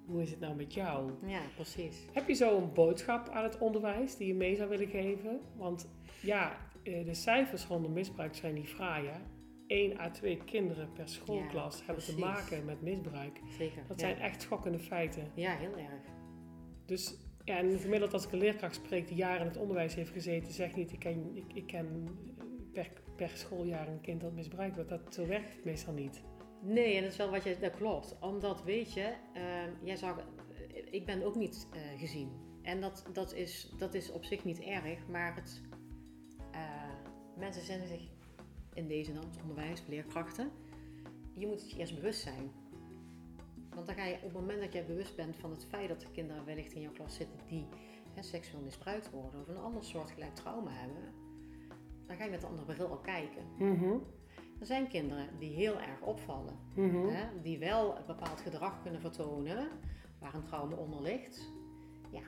hoe is het nou met jou? Ja, precies. Heb je zo een boodschap aan het onderwijs die je mee zou willen geven? Want ja, eh, de cijfers rondom misbruik zijn niet fraai. Hè? 1 à 2 kinderen per schoolklas Ja, hebben te maken met misbruik. Zeker. Dat zijn echt schokkende feiten. ja, heel erg. Dus ja, en gemiddeld als ik een leerkracht spreek die jaren in het onderwijs heeft gezeten, zeg niet ik ken, ik, ik ken per, per schooljaar een kind dat misbruikt wordt. Dat, zo werkt het meestal niet. Nee, en dat is wel wat je, dat klopt. Omdat, weet je, ehm, jij zag, ik ben ook niet eh, gezien. En dat, dat, is, dat is op zich niet erg, maar het, eh, mensen zijn zich in deze dan, het onderwijs, leerkrachten, je moet het je eerst bewust zijn. Want dan ga je op het moment dat jij bewust bent van het feit dat er kinderen wellicht in jouw klas zitten die hè, seksueel misbruikt worden of een ander soortgelijk trauma hebben, dan ga je met een andere bril ook kijken. Mhm, Er zijn kinderen die heel erg opvallen. mhm. Hè, die wel een bepaald gedrag kunnen vertonen waar een trauma onder ligt. Ja,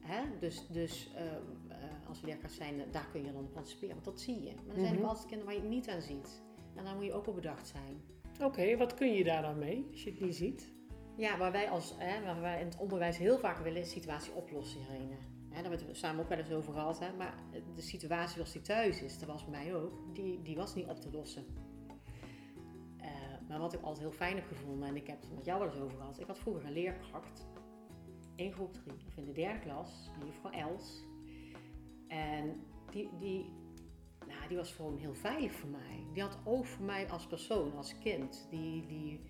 hè, dus, dus ehm, eh, als leerkracht zijn, daar kun je dan op anticiperen, want dat zie je. Maar er zijn Mhm. ook altijd kinderen waar je het niet aan ziet. En daar moet je ook op bedacht zijn. Oké, wat kun je daar dan mee als je het niet ziet? Ja, waar wij, als, hè, waar wij in het onderwijs heel vaak willen, is situatie oplossen, Irene. Hè, daar hebben we het samen ook wel eens over gehad. Hè, maar de situatie zoals die thuis is, dat was bij mij ook, die, die was niet op te lossen. Eh, maar wat ik altijd heel fijn heb gevonden, en ik heb het met jou wel eens over gehad. Ik had vroeger een leerkracht in groep 3, of in de derde klas, een juffrouw Els. En die, die, nou, die was gewoon heel veilig voor mij. Die had oog voor mij als persoon, als kind. Die, die,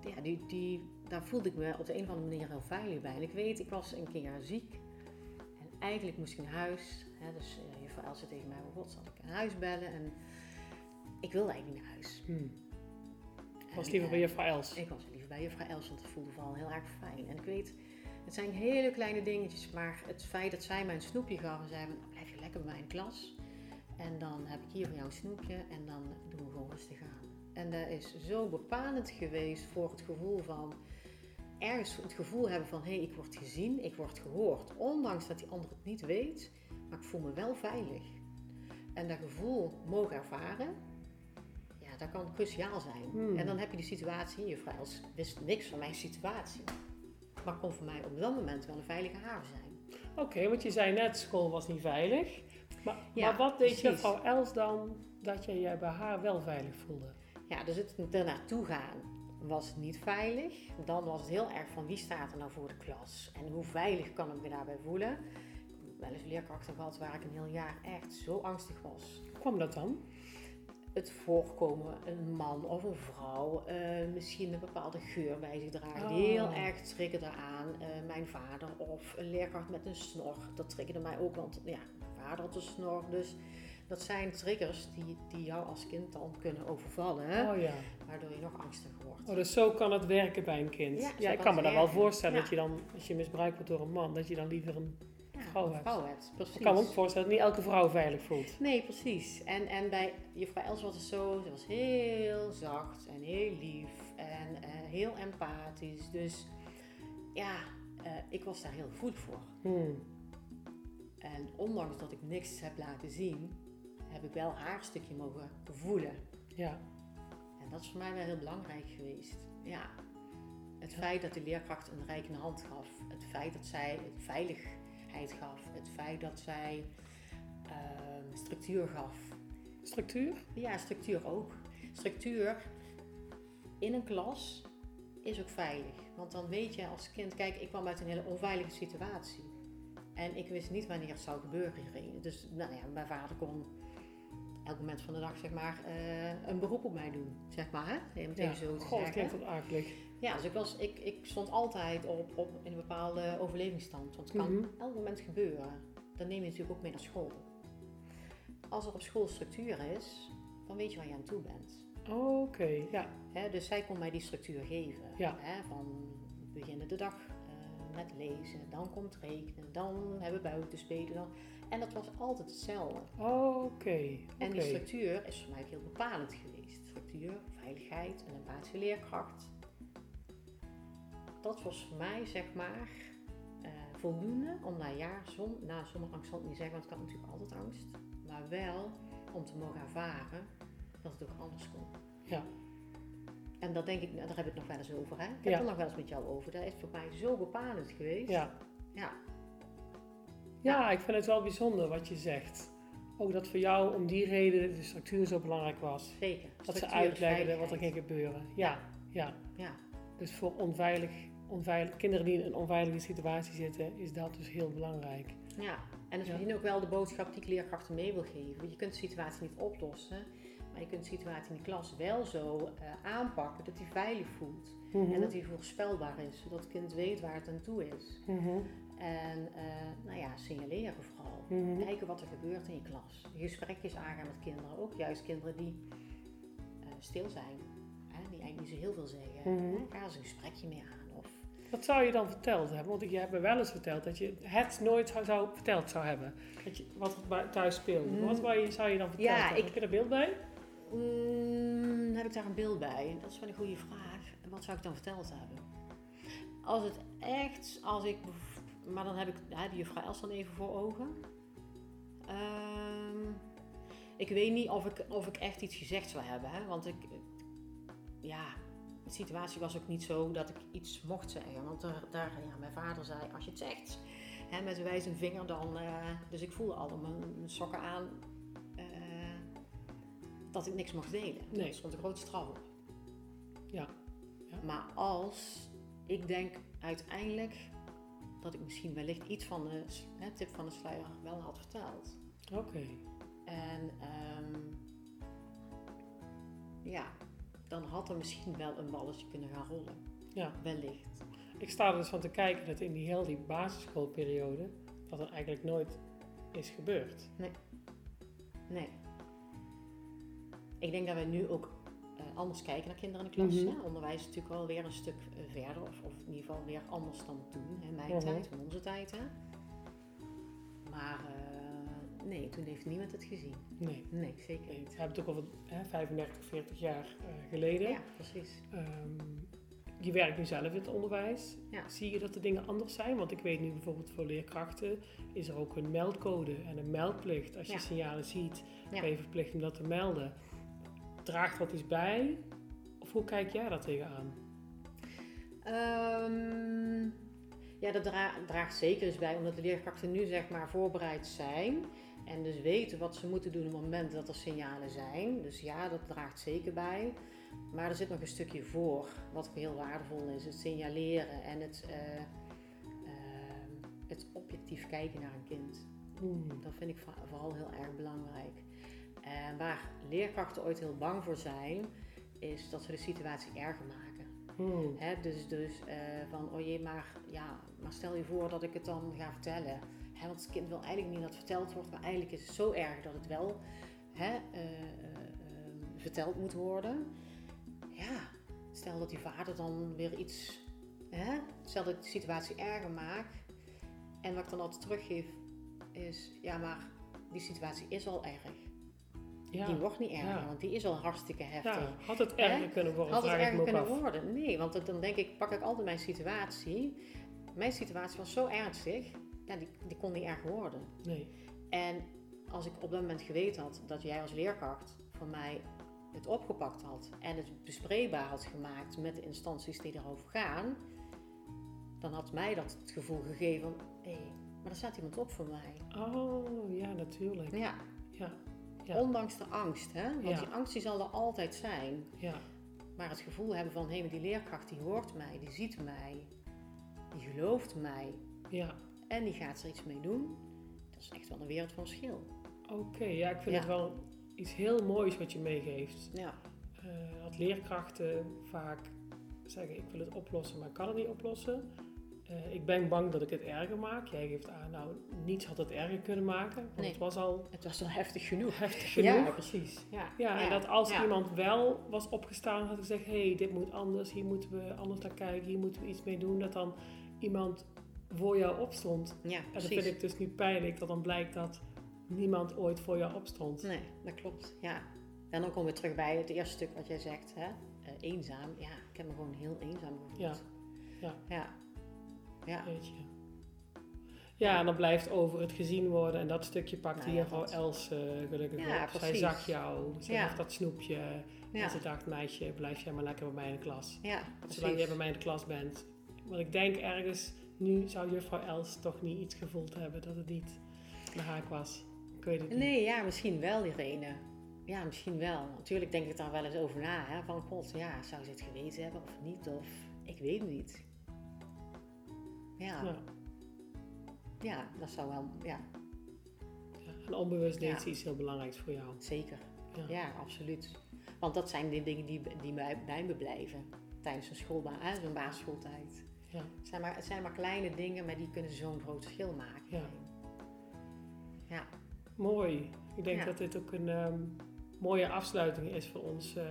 ja, die, die, daar voelde ik me op de een of andere manier heel veilig bij. En ik weet, ik was een keer ziek. En eigenlijk moest ik naar huis. Hè, dus uh, juffrouw Els zei tegen mij, oh god, zal ik naar huis bellen? En ik wilde eigenlijk niet naar huis. Hm. Was En, liever bij eh, juffrouw Els. ik was liever bij juffrouw Els, want het voelde vooral heel erg fijn. En ik weet, het zijn hele kleine dingetjes, maar het feit dat zij mij een snoepje gaf en zei van, blijf je lekker bij mij in klas. En dan heb ik hier voor jou een snoepje en dan doen we gewoon rustig aan. En dat is zo bepalend geweest voor het gevoel van, ergens het gevoel hebben van, hé, hey, ik word gezien, ik word gehoord. Ondanks dat die ander het niet weet, maar ik voel me wel veilig. En dat gevoel mogen ervaren, ja, dat kan cruciaal zijn. Hmm. En dan heb je die situatie, juffrouw Els wist niks van mijn situatie. Maar kon voor mij op dat moment wel een veilige haven zijn. Oké, want je zei net, school was niet veilig. Maar, Ja, maar wat deed precies. juffrouw Els dan dat je je bij haar wel veilig voelde? Ja, dus het er naartoe gaan was niet veilig. Dan was het heel erg van wie staat er nou voor de klas en hoe veilig kan ik me daarbij voelen. Wel eens leerkrachten gehad waar ik een heel jaar echt zo angstig was. Hoe kwam dat dan? Het voorkomen, een man of een vrouw, eh, misschien een bepaalde geur bij zich die Oh. heel erg triggerde aan. Eh, mijn vader of een leerkracht met een snor, dat triggerde mij ook, want ja, mijn vader had een snor. Dus dat zijn triggers die, die jou als kind dan kunnen overvallen? Oh ja. waardoor je nog angstiger wordt. Oh, dus zo kan het werken bij een kind. Ja, Ja, ik kan me dan wel voorstellen Ja. dat je dan, als je misbruikt wordt door een man, dat je dan liever een vrouw een hebt. vrouw hebt. Precies. Ik kan me ook voorstellen dat niet elke vrouw veilig voelt. Nee, precies. En, en bij juffrouw Els was het zo, ze was heel zacht en heel lief en eh, heel empathisch. Dus ja, eh, ik was daar heel gevoelig voor. Hmm. En ondanks dat ik niks heb laten zien, heb ik wel haar stukje mogen voelen. Ja. En dat is voor mij wel heel belangrijk geweest. Ja. Het Ja. feit dat de leerkracht een reikende hand gaf. Het feit dat zij gaf. Het feit dat zij ehm, structuur gaf. Structuur? Ja, structuur ook. Structuur in een klas is ook veilig. Want dan weet je als kind, kijk, ik kwam uit een hele onveilige situatie. En ik wist niet wanneer het zou gebeuren. Dus nou ja, mijn vader kon elk moment van de dag zeg maar eh, een beroep op mij doen. Zeg maar, hè? Het even zo te God, zeggen. klinkt wat akelig. Ja, dus ik, was, ik, ik stond altijd op, op in een bepaalde overlevingsstand. Want het kan Mhm. elk moment gebeuren. Dan neem je natuurlijk ook mee naar school. Als er op school structuur is, dan weet je waar je aan toe bent. Oké, ja. Dus zij kon mij die structuur geven. Ja. Van we beginnen de dag eh, met lezen, dan komt rekenen, dan hebben we buiten spelen. Dan, en dat was altijd hetzelfde. Oké, En die structuur is voor mij heel bepalend geweest. Structuur, veiligheid, een empathische leerkracht. Dat was voor mij, zeg maar, eh, voldoende om na jaar, zon, na zonder angst zal ik niet zeggen, want ik had natuurlijk altijd angst. Maar wel om te mogen ervaren dat het ook anders kon. Ja. En dat denk ik, nou, daar heb ik het nog wel eens over. Hè? Ik heb Ja. het er nog wel eens met jou over. Dat is voor mij zo bepalend geweest. Ja. Ja. ja, ik vind het wel bijzonder wat je zegt. Ook dat voor jou om die reden de structuur zo belangrijk was. Zeker. Dat ze uitlegden wat er ging gebeuren. Ja, ja. Ja. Dus voor onveilig, onveilig, kinderen die in een onveilige situatie zitten, is dat dus heel belangrijk. Ja, en dat is misschien ook wel de boodschap die ik leerkrachten mee wil geven. Want je kunt de situatie niet oplossen, maar je kunt de situatie in de klas wel zo eh, aanpakken dat hij veilig voelt. Mhm. En dat hij voorspelbaar is, zodat het kind weet waar het aan toe is. Mhm. En eh, nou ja, signaleren vooral. Mhm. Kijken wat er gebeurt in je klas. Gesprekjes aangaan met kinderen. Ook juist kinderen die eh, stil zijn. Hè, die eigenlijk niet zo heel veel zeggen. Ga eens een gesprekje mee aan. Wat zou je dan verteld hebben? Want je hebt me wel eens verteld dat je het nooit zou, zou verteld zou hebben. Dat je, wat er thuis speelde. Mm. Wat zou je dan verteld Ja, hebben? ik- Heb je er beeld bij? Mm, heb ik daar een beeld bij? Dat is wel een goede vraag. Wat zou ik dan verteld hebben? Als het echt, als ik, maar dan heb ik hè, de juffrouw Els dan even voor ogen. Ehm, ik weet niet of ik, of ik echt iets gezegd zou hebben, hè? want ik, ja, situatie was ook niet zo dat ik iets mocht zeggen. Want daar, daar ja, mijn vader zei, als je het zegt, hè, met een wijze vinger dan, eh, dus ik voelde al mijn, mijn sokken aan. eh, dat ik niks mocht delen. Nee. Er stond een grote straf op. Ja. Ja. Maar als, ik denk uiteindelijk dat ik misschien wellicht iets van de hè, tip van de sluier wel had verteld. Oké. En ehm, ja, dan had er misschien wel een balletje kunnen gaan rollen. Ja. Wellicht. Ik sta er dus van te kijken dat in die heel die basisschoolperiode dat er eigenlijk nooit is gebeurd. Nee. Ik denk dat wij nu ook eh, anders kijken naar kinderen in de klas. Mhm. hè. Onderwijs is natuurlijk wel weer een stuk eh, verder, of, of in ieder geval weer anders dan toen, in mijn Mhm. tijd, in onze tijd. Hè. Maar eh, nee, toen heeft niemand het gezien. Nee. Nee, zeker nee. niet. We hebben het ook al hè, 35, 40 jaar eh, geleden. Ja, precies. Ehm, je werkt nu zelf in het onderwijs. Ja. Zie je dat de dingen anders zijn? Want ik weet nu bijvoorbeeld voor leerkrachten is er ook een meldcode en een meldplicht. Als je Ja. signalen ziet, Ja. ben je verplicht om dat te melden. Draagt dat iets bij? Of hoe kijk jij daar tegenaan? Ehm, ja, dat dra- draagt zeker eens bij, omdat de leerkrachten nu zeg maar voorbereid zijn. En dus weten wat ze moeten doen op het moment dat er signalen zijn. Dus ja, dat draagt zeker bij. Maar er zit nog een stukje voor, wat heel waardevol is. Het signaleren en het, eh, ehm, het objectief kijken naar een kind. Dat vind ik vooral heel erg belangrijk. En waar leerkrachten ooit heel bang voor zijn, is dat ze de situatie erger maken. Hè, dus dus eh, van, oh jee, maar, ja, maar stel je voor dat ik het dan ga vertellen. Hè, want het kind wil eigenlijk niet dat het verteld wordt, maar eigenlijk is het zo erg dat het wel hè, eh, eh, verteld moet worden. Ja, stel dat die vader dan weer iets, hè, stel dat ik de situatie erger maak. En wat ik dan altijd teruggeef is, ja, maar die situatie is al erg. Ja. Die wordt niet erger, Ja. want die is al hartstikke heftig. ja, had het erger kunnen worden? Had het erger kunnen af. worden? Nee, want dan denk ik, pak ik altijd mijn situatie. Mijn situatie was zo ernstig, ja, die, die kon niet erger worden. Nee. En als ik op dat moment geweten had dat jij als leerkracht van mij het opgepakt had en het bespreekbaar had gemaakt met de instanties die erover gaan, dan had mij dat het gevoel gegeven: hé, hey, maar er staat iemand op voor mij. Oh, ja, natuurlijk. Ja, Ja, Ja. ondanks de angst, hè? Want Ja. die angst die zal er altijd zijn. ja. Maar het gevoel hebben van, hé, maar die leerkracht die hoort mij, die ziet mij, die gelooft mij ja. En die gaat er iets mee doen, dat is echt wel een wereld van verschil. Oké, ja, ik vind Ja. het wel iets heel moois wat je meegeeft. Ja, Eh, dat leerkrachten vaak zeggen, ik wil het oplossen, maar ik kan het niet oplossen. Eh, ik ben bang dat ik het erger maak. Jij geeft aan, nou, niets had het erger kunnen maken. Want Nee. het was al het was wel heftig genoeg. heftig genoeg. Ja, precies. Ja, Ja, en dat als ja. iemand wel was opgestaan had gezegd: hé, hey, dit moet anders, hier moeten we anders naar kijken, hier moeten we iets mee doen, dat dan iemand voor jou opstond. Ja, En dat vind ik dus nu pijnlijk, dat dan blijkt dat niemand ooit voor jou opstond. Nee, dat klopt. Ja. En dan komen we terug bij het eerste stuk wat jij zegt, hè? Eh, eenzaam. Ja, ik heb me gewoon heel eenzaam gevoeld. Ja, ja. Ja. Ja. Weet je. Ja, en dan blijft over het gezien worden. En dat stukje pakt Nou hier ja, dat- Els gelukkig Ja, op. Zij zag jou. Ze Ja. dat snoepje. Ja, En ze dacht, meisje, blijf jij maar lekker bij mij in de klas. ja zolang jij bij mij in de klas bent. Want ik denk ergens, nu zou juffrouw Els toch niet iets gevoeld hebben dat het niet naar haar was. Ik weet het niet. Nee, ja, misschien wel, Irene. Ja, misschien wel. Natuurlijk denk ik daar wel eens over na. Hè? Van, god, ja, zou ze het geweten hebben of niet? Of, ik weet het niet. Ja, Ja. ja dat zou wel, ja, Ja, En onbewust deed Ja. ze iets heel belangrijks voor jou. zeker. Ja. Ja, absoluut. Want dat zijn de dingen die, die bij me blijven tijdens een schoolbaan, zo'n basisschooltijd. Ja. Het zijn, maar, het zijn maar kleine dingen, maar die kunnen zo'n groot verschil maken. Ja. Ja. Mooi. Ik denk Ja. dat dit ook een ehm, mooie afsluiting is voor ons eh,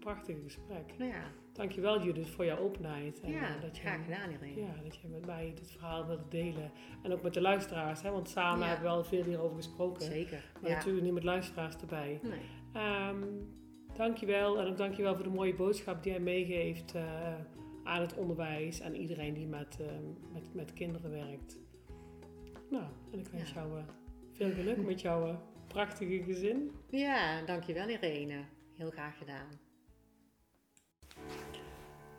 prachtige gesprek. Nou ja, Dankjewel Judith voor jouw openheid. En, ja eh, dat je, graag gedaan, Irene. Ja, dat je met mij dit verhaal wilde delen. En ook met de luisteraars. Hè? Want samen Ja. hebben we wel veel hierover gesproken. Zeker. Maar ja. natuurlijk niet met luisteraars erbij. Nee. Ehm dankjewel. En ook dankjewel voor de mooie boodschap die hij meegeeft eh, aan het onderwijs. En iedereen die met, ehm, met, met kinderen werkt. Nou, en ik wens Ja. jou eh, veel geluk met jouw eh, prachtige gezin. Ja, dankjewel Irene. Heel graag gedaan.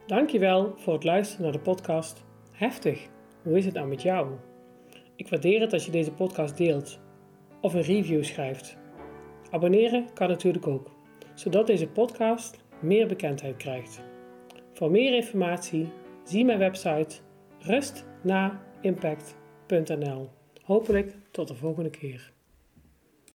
Dankjewel voor het luisteren naar de podcast. Heftig, hoe is het nou met jou? Ik waardeer het als je deze podcast deelt of een review schrijft. Abonneren kan natuurlijk ook, zodat deze podcast meer bekendheid krijgt. Voor meer informatie zie mijn website rustnaimpact.nl. Hopelijk tot de volgende keer.